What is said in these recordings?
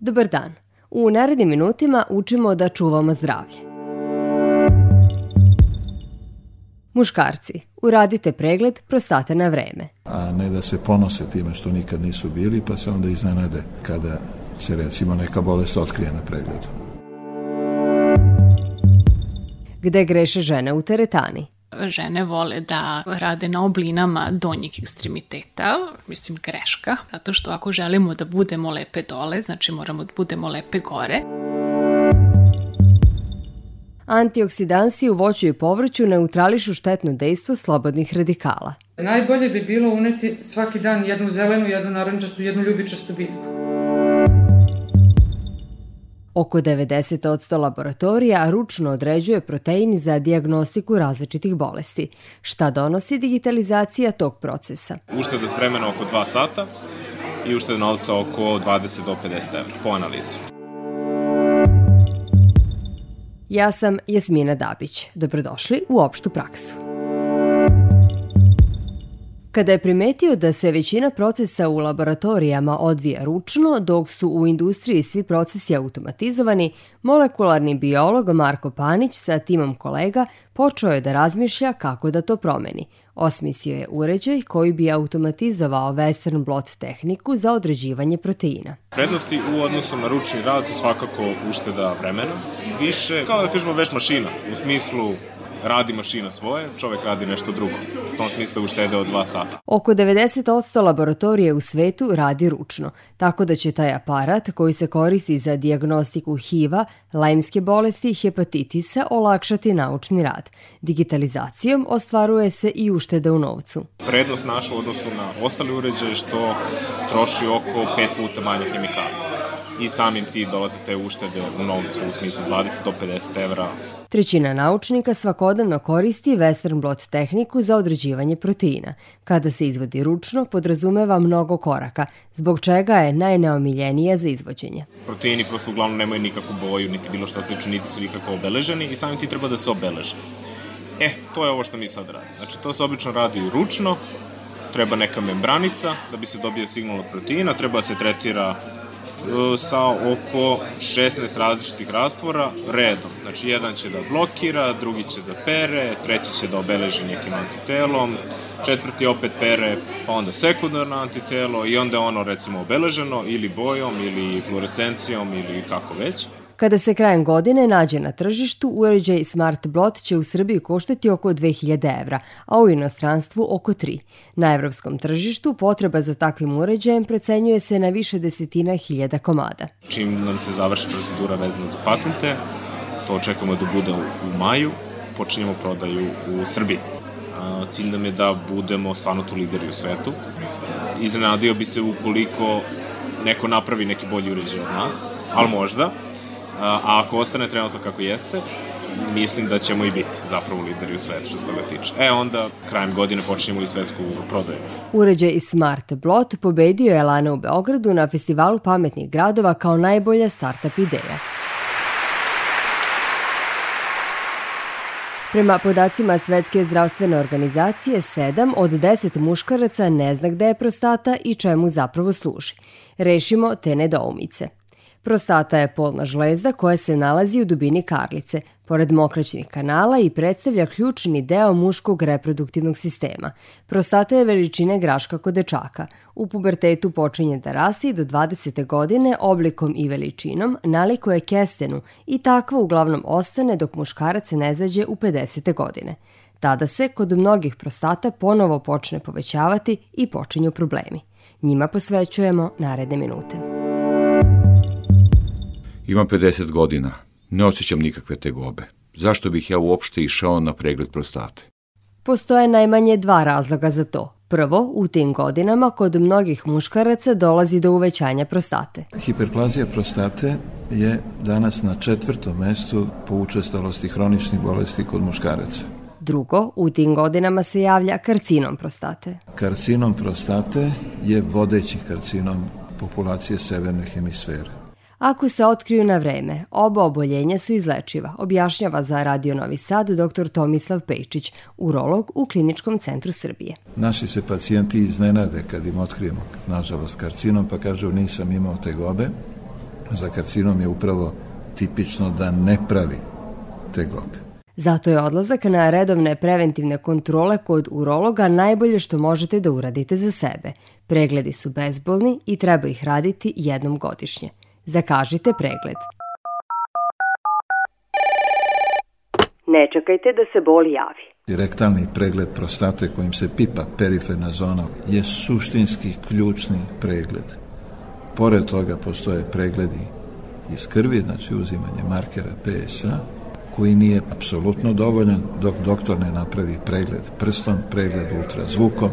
Dobar dan. U narednim minutima učimo da čuvamo zdravlje. Muškarci, uradite pregled prostate na vreme. A ne da se ponose time što nikad nisu bili, pa se onda iznenade kada se recimo neka bolest otkrije na pregledu. Gde greše žene u teretani? Žene vole da rade na oblinama donjih ekstremiteta, mislim greška, zato što ako želimo da budemo lepe dole, znači moramo da budemo lepe gore. Antioksidansi u voću i povrću neutrališu štetno dejstvo slobodnih radikala. Najbolje bi bilo uneti svaki dan jednu zelenu, jednu narančastu, jednu ljubičastu biljku. Oko 90% laboratorija ručno određuje protein za diagnostiku različitih bolesti. Šta donosi digitalizacija tog procesa? Ušteda s vremena oko 2 sata i ušteda novca oko 20 do 50 evra po analizi. Ja sam Jasmina Dabić. Dobrodošli u opštu praksu. Kada je primetio da se većina procesa u laboratorijama odvija ručno, dok su u industriji svi procesi automatizovani, molekularni biolog Marko Panić sa timom kolega počeo je da razmišlja kako da to promeni. Osmislio je uređaj koji bi automatizovao Western blot tehniku za određivanje proteina. Prednosti u odnosu na ručni rad su svakako ušteda vremena. Više, kao da kažemo veš mašina, u smislu radi mašina svoje, čovek radi nešto drugo. U tom smislu uštede od dva sata. Oko 90% laboratorije u svetu radi ručno, tako da će taj aparat koji se koristi za diagnostiku HIV-a, lajmske bolesti i hepatitisa olakšati naučni rad. Digitalizacijom ostvaruje se i ušteda u novcu. Prednost naša u odnosu na ostali uređaje što troši oko pet puta manje hemikalija i samim ti dolaze te uštede u novcu u smislu 20 do 50 evra. Trećina naučnika svakodnevno koristi Western blot tehniku za određivanje proteina. Kada se izvodi ručno, podrazumeva mnogo koraka, zbog čega je najneomiljenija za izvođenje. Proteini prosto uglavnom nemaju nikakvu boju, niti bilo šta slično, niti su nikako obeleženi i samim ti treba da se obeleže. E, to je ovo što mi sad radimo. Znači, to se obično radi ručno, treba neka membranica da bi se dobio signal od proteina, treba da se tretira sa oko 16 različitih rastvora redom. Znači, jedan će da blokira, drugi će da pere, treći će da obeleži nekim antitelom, četvrti opet pere, pa onda sekundarno antitelo i onda ono recimo obeleženo ili bojom ili fluorescencijom ili kako već. Kada se krajem godine nađe na tržištu, uređaj Smart Blot će u Srbiji koštati oko 2000 evra, a u inostranstvu oko 3. Na evropskom tržištu potreba za takvim uređajem precenjuje se na više desetina hiljada komada. Čim nam se završi procedura vezana za patente, to očekujemo da bude u maju, počinjemo prodaju u Srbiji. Cilj nam je da budemo stvarno tu lideri u svetu. Iznenadio bi se ukoliko neko napravi neki bolji uređaj od nas, ali možda, a ako ostane trenutno kako jeste, mislim da ćemo i biti zapravo lideri u svetu što se toga tiče. E onda, krajem godine počinjemo i svetsku prodaju. Uređaj Smart Blot pobedio je Lana u Beogradu na festivalu pametnih gradova kao najbolja startup ideja. Prema podacima Svetske zdravstvene organizacije, 7 od 10 muškaraca ne zna gde je prostata i čemu zapravo služi. Rešimo te nedoumice. Prostata je polna žlezda koja se nalazi u dubini karlice, pored mokraćnih kanala i predstavlja ključni deo muškog reproduktivnog sistema. Prostata je veličine graška kod dečaka. U pubertetu počinje da raste i do 20. godine oblikom i veličinom nalikuje kestenu i takva uglavnom ostane dok muškarac ne zađe u 50. godine. Tada se kod mnogih prostata ponovo počne povećavati i počinju problemi. Njima posvećujemo naredne minute. Imam 50 godina, ne osjećam nikakve tegobe. Zašto bih ja uopšte išao na pregled prostate? Postoje najmanje dva razloga za to. Prvo, u tim godinama kod mnogih muškaraca dolazi do uvećanja prostate. Hiperplazija prostate je danas na četvrtom mestu po učestalosti hroničnih bolesti kod muškaraca. Drugo, u tim godinama se javlja karcinom prostate. Karcinom prostate je vodeći karcinom populacije severne hemisfere. Ako se otkriju na vreme, oba oboljenja su izlečiva, objašnjava za Radio Novi Sad dr. Tomislav Pejčić, urolog u Kliničkom centru Srbije. Naši se pacijenti iznenade kad im otkrijemo, nažalost, karcinom, pa kažu nisam imao tegobe, za karcinom je upravo tipično da ne pravi te gobe. Zato je odlazak na redovne preventivne kontrole kod urologa najbolje što možete da uradite za sebe. Pregledi su bezbolni i treba ih raditi jednom godišnje. Zakažite pregled. Ne čekajte da se bol javi. Rektalni pregled prostate kojim se pipa periferna zona je suštinski ključni pregled. Pored toga postoje pregledi iz krvi, znači uzimanje markera PSA, koji nije apsolutno dovoljan dok doktor ne napravi pregled prstom, pregled ultrazvukom,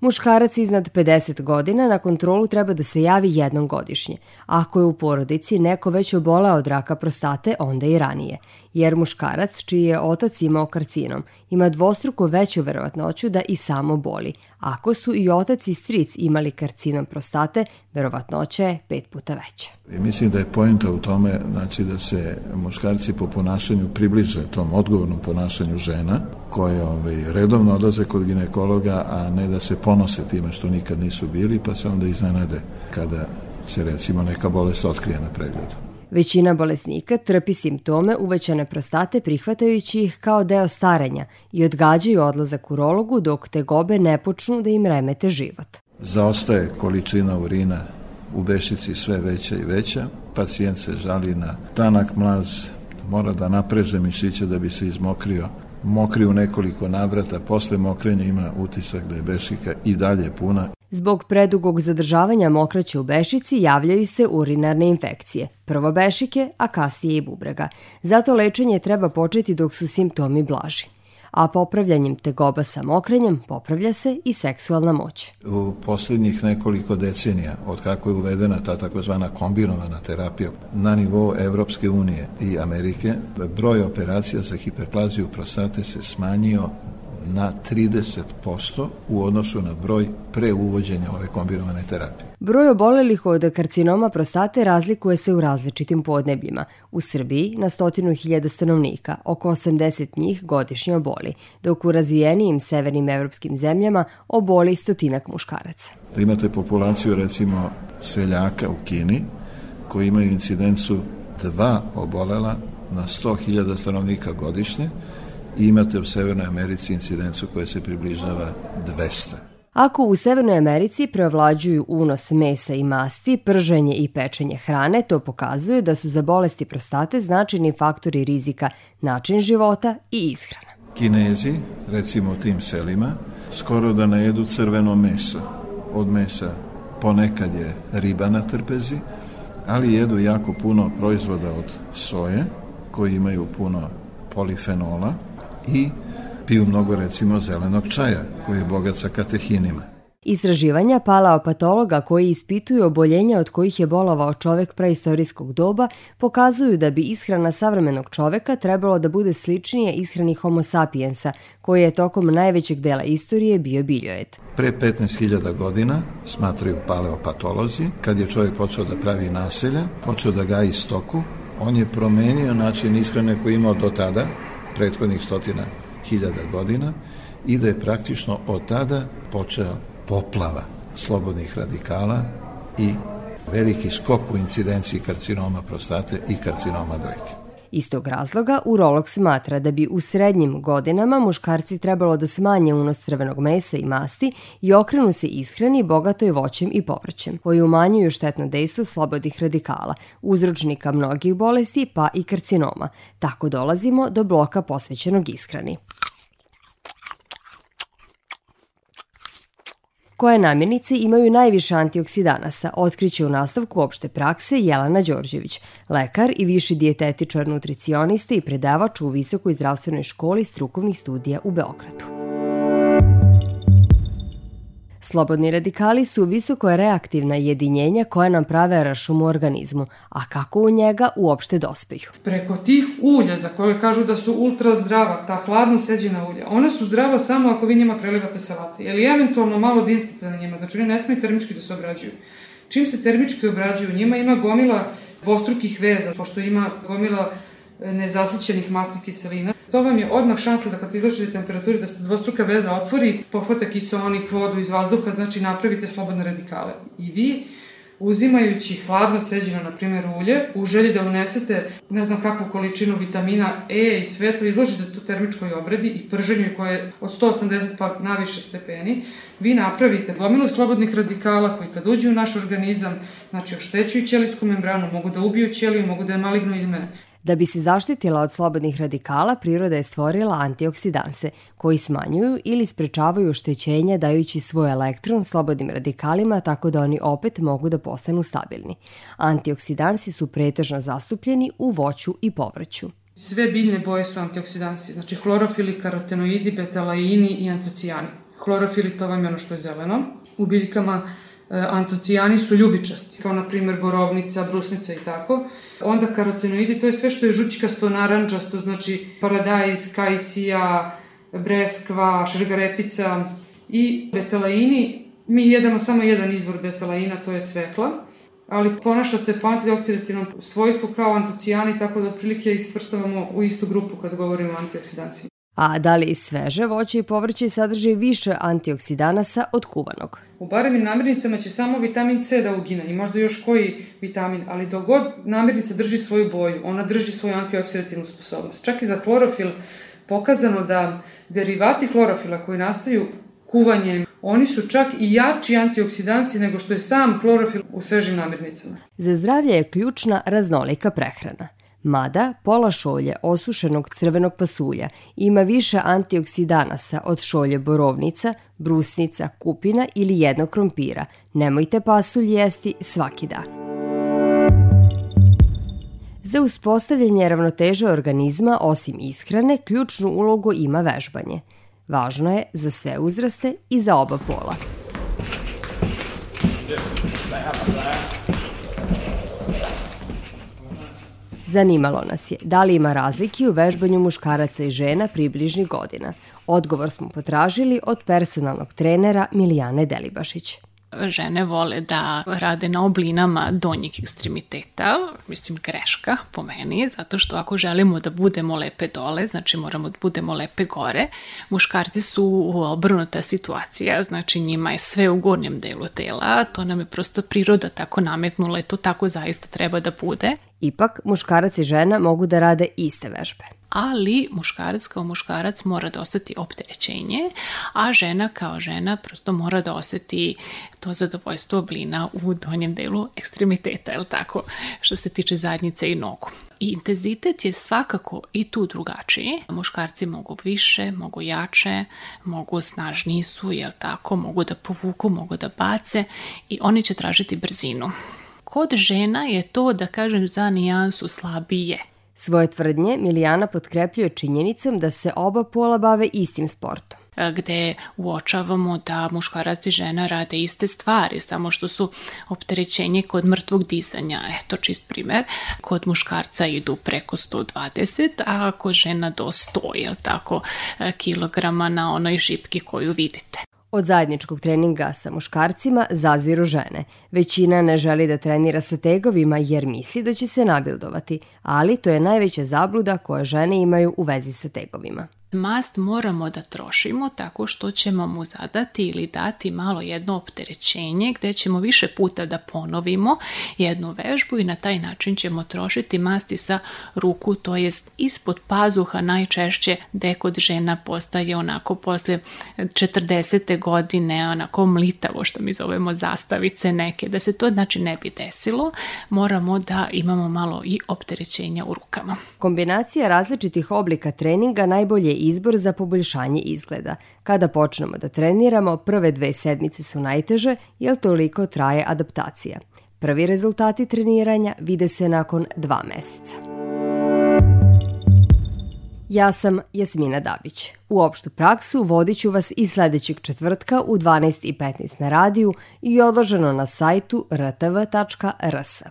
Muškarac iznad 50 godina na kontrolu treba da se javi jednom godišnje. Ako je u porodici neko već obolao od raka prostate, onda i ranije. Jer muškarac, čiji je otac imao karcinom, ima dvostruko veću verovatnoću da i samo boli. Ako su i otac i stric imali karcinom prostate, verovatnoća je pet puta veća. I mislim da je pojenta u tome znači da se muškarci po ponašanju približe tom odgovornom ponašanju žena koje ovaj, redovno odlaze kod ginekologa, a ne da se ponose time što nikad nisu bili, pa se onda iznenade kada se recimo neka bolest otkrije na pregledu. Većina bolesnika trpi simptome uvećane prostate prihvatajući ih kao deo starenja i odgađaju odlazak urologu dok te gobe ne počnu da im remete život. Zaostaje količina urina u bešici sve veća i veća, pacijent se žali na tanak mlaz, mora da napreže mišiće da bi se izmokrio, mokri u nekoliko navrata, posle mokrenja ima utisak da je bešika i dalje puna. Zbog predugog zadržavanja mokraće u bešici javljaju se urinarne infekcije, prvo bešike, a kasnije i bubrega. Zato lečenje treba početi dok su simptomi blaži a popravljanjem tegoba sa mokrenjem popravlja se i seksualna moć. U poslednjih nekoliko decenija, od kako je uvedena ta takozvana kombinovana terapija na nivou Evropske unije i Amerike, broj operacija za hiperplaziju prostate se smanjio na 30% u odnosu na broj pre uvođenja ove kombinovane terapije. Broj obolelih od karcinoma prostate razlikuje se u različitim podnebljima. U Srbiji na stotinu hiljada stanovnika oko 80 njih godišnje oboli, dok u razvijenijim severnim evropskim zemljama oboli stotinak muškaraca. Da imate populaciju recimo seljaka u Kini koji imaju incidencu dva obolela na 100.000 stanovnika godišnje, i imate u Severnoj Americi incidencu koja se približava 200. Ako u Severnoj Americi preovlađuju unos mesa i masti, prženje i pečenje hrane, to pokazuje da su za bolesti prostate značajni faktori rizika način života i ishrana. Kinezi, recimo u tim selima, skoro da najedu crveno meso. Od mesa ponekad je riba na trpezi, ali jedu jako puno proizvoda od soje, koji imaju puno polifenola, i piju mnogo recimo zelenog čaja koji je bogat sa katehinima. Istraživanja paleopatologa koji ispituju oboljenja od kojih je bolovao čovek preistorijskog doba pokazuju da bi ishrana savremenog čoveka trebalo da bude sličnije ishrani homo sapiensa, koji je tokom najvećeg dela istorije bio biljojed. Pre 15.000 godina, smatraju paleopatolozi, kad je čovjek počeo da pravi naselja, počeo da gaji stoku, on je promenio način ishrane koji imao do tada, prethodnih stotina hiljada godina i da je praktično od tada počeo poplava slobodnih radikala i veliki skok u incidenciji karcinoma prostate i karcinoma dojke. Iz tog razloga urolog smatra da bi u srednjim godinama muškarci trebalo da smanje unos crvenog mesa i masti i okrenu se ishrani bogatoj voćem i povrćem, koji umanjuju štetno dejstvo slobodnih radikala, uzročnika mnogih bolesti pa i karcinoma. Tako dolazimo do bloka posvećenog ishrani. Koje namirnice imaju najviše antioksidanasa, otkriće u nastavku opšte prakse Jelena Đorđević, lekar i viši dijetetičar nutricionista i predavač u Visokoj zdravstvenoj školi strukovnih studija u Beogradu. Slobodni radikali su visoko reaktivna jedinjenja koja nam prave rašum u organizmu, a kako u njega uopšte dospeju. Preko tih ulja za koje kažu da su ultra zdrava, ta hladno seđena ulja, one su zdrava samo ako vi njima prelivate salate, ili eventualno malo dinstate na njima, znači oni ne smiju termički da se obrađuju. Čim se termički obrađuju, njima ima gomila dvostrukih veza, pošto ima gomila nezasićenih masnih kiselina. To vam je odmah šansa da kad izlačite temperaturi da se dvostruka veza otvori, pohvata kisonik, vodu iz vazduha, znači napravite slobodne radikale. I vi uzimajući hladno ceđeno, na primjer, ulje, u želji da unesete ne znam kakvu količinu vitamina E i sve to izložite tu termičkoj obredi i prženju koje je od 180 pa naviše stepeni, vi napravite gomilu slobodnih radikala koji kad uđu u naš organizam, znači oštećuju ćelijsku membranu, mogu da ubiju ćeliju, mogu da je maligno izmene. Da bi se zaštitila od slobodnih radikala, priroda je stvorila antioksidanse, koji smanjuju ili sprečavaju oštećenja dajući svoj elektron slobodnim radikalima tako da oni opet mogu da postanu stabilni. Antioksidansi su pretežno zastupljeni u voću i povrću. Sve biljne boje su antioksidansi, znači hlorofili, karotenoidi, betalaini i antocijani. Hlorofili to vam je ono što je zeleno. U biljkama antocijani su ljubičasti, kao na primjer borovnica, brusnica i tako. Onda karotenoidi, to je sve što je žućkasto, narančasto, znači paradajz, kajsija, breskva, šrgarepica i betalaini. Mi jedemo samo jedan izvor betalaina, to je cvekla, ali ponaša se po antioksidativnom svojstvu kao antocijani, tako da otprilike ih svrstavamo u istu grupu kad govorimo o antioksidanciji. A da li sveže voće i povrće sadrži više antioksidanasa od kuvanog? U barenim namirnicama će samo vitamin C da ugine i možda još koji vitamin, ali dok god namirnica drži svoju boju, ona drži svoju antioksidativnu sposobnost. Čak i za hlorofil pokazano da derivati hlorofila koji nastaju kuvanjem, oni su čak i jači antioksidansi nego što je sam hlorofil u svežim namirnicama. Za zdravlje je ključna raznolika prehrana. Mada pola šolje osušenog crvenog pasulja ima više antioksidanasa od šolje borovnica, brusnica, kupina ili jednog krompira. Nemojte pasulj jesti svaki dan. Za uspostavljanje ravnoteže organizma, osim ishrane, ključnu ulogu ima vežbanje. Važno je za sve uzraste i za oba pola. Zanimalo nas je da li ima razlike u vežbanju muškaraca i žena približnih godina. Odgovor smo potražili od personalnog trenera Milijane Delibašić žene vole da rade na oblinama donjih ekstremiteta, mislim greška po meni, zato što ako želimo da budemo lepe dole, znači moramo da budemo lepe gore, muškarci su obrnuta situacija, znači njima je sve u gornjem delu tela, to nam je prosto priroda tako nametnula i to tako zaista treba da bude. Ipak, muškarac i žena mogu da rade iste vežbe ali muškarac kao muškarac mora da oseti opterećenje, a žena kao žena prosto mora da oseti to zadovoljstvo oblina u donjem delu ekstremiteta, je tako, što se tiče zadnjice i nogu. I intenzitet je svakako i tu drugačiji. Muškarci mogu više, mogu jače, mogu snažniji su, jel tako, mogu da povuku, mogu da bace i oni će tražiti brzinu. Kod žena je to, da kažem, za nijansu slabije. Svoje tvrdnje Milijana potkrepljuje činjenicom da se oba pola bave istim sportom. E, gde uočavamo da muškarac i žena rade iste stvari, samo što su opterećenje kod mrtvog dizanja, eto čist primer, kod muškarca idu preko 120, a kod žena do 100, jel tako, e, kilograma na onoj žipki koju vidite. Od zajedničkog treninga sa muškarcima zaziru žene. Većina ne želi da trenira sa tegovima jer misli da će se nabildovati, ali to je najveća zabluda koje žene imaju u vezi sa tegovima. Mast moramo da trošimo tako što ćemo mu zadati ili dati malo jedno opterećenje gde ćemo više puta da ponovimo jednu vežbu i na taj način ćemo trošiti masti sa ruku, to jest ispod pazuha najčešće gde kod žena postaje onako posle 40. godine onako mlitavo što mi zovemo zastavice neke, da se to znači ne bi desilo, moramo da imamo malo i opterećenja u rukama. Kombinacija različitih oblika treninga najbolje izbor za poboljšanje izgleda. Kada počnemo da treniramo, prve dve sedmice su najteže jer toliko traje adaptacija. Prvi rezultati treniranja vide se nakon dva meseca. Ja sam Jasmina Dabić. U opštu praksu vodit ću vas i sledećeg četvrtka u 12.15 na radiju i odloženo na sajtu rtv.rs.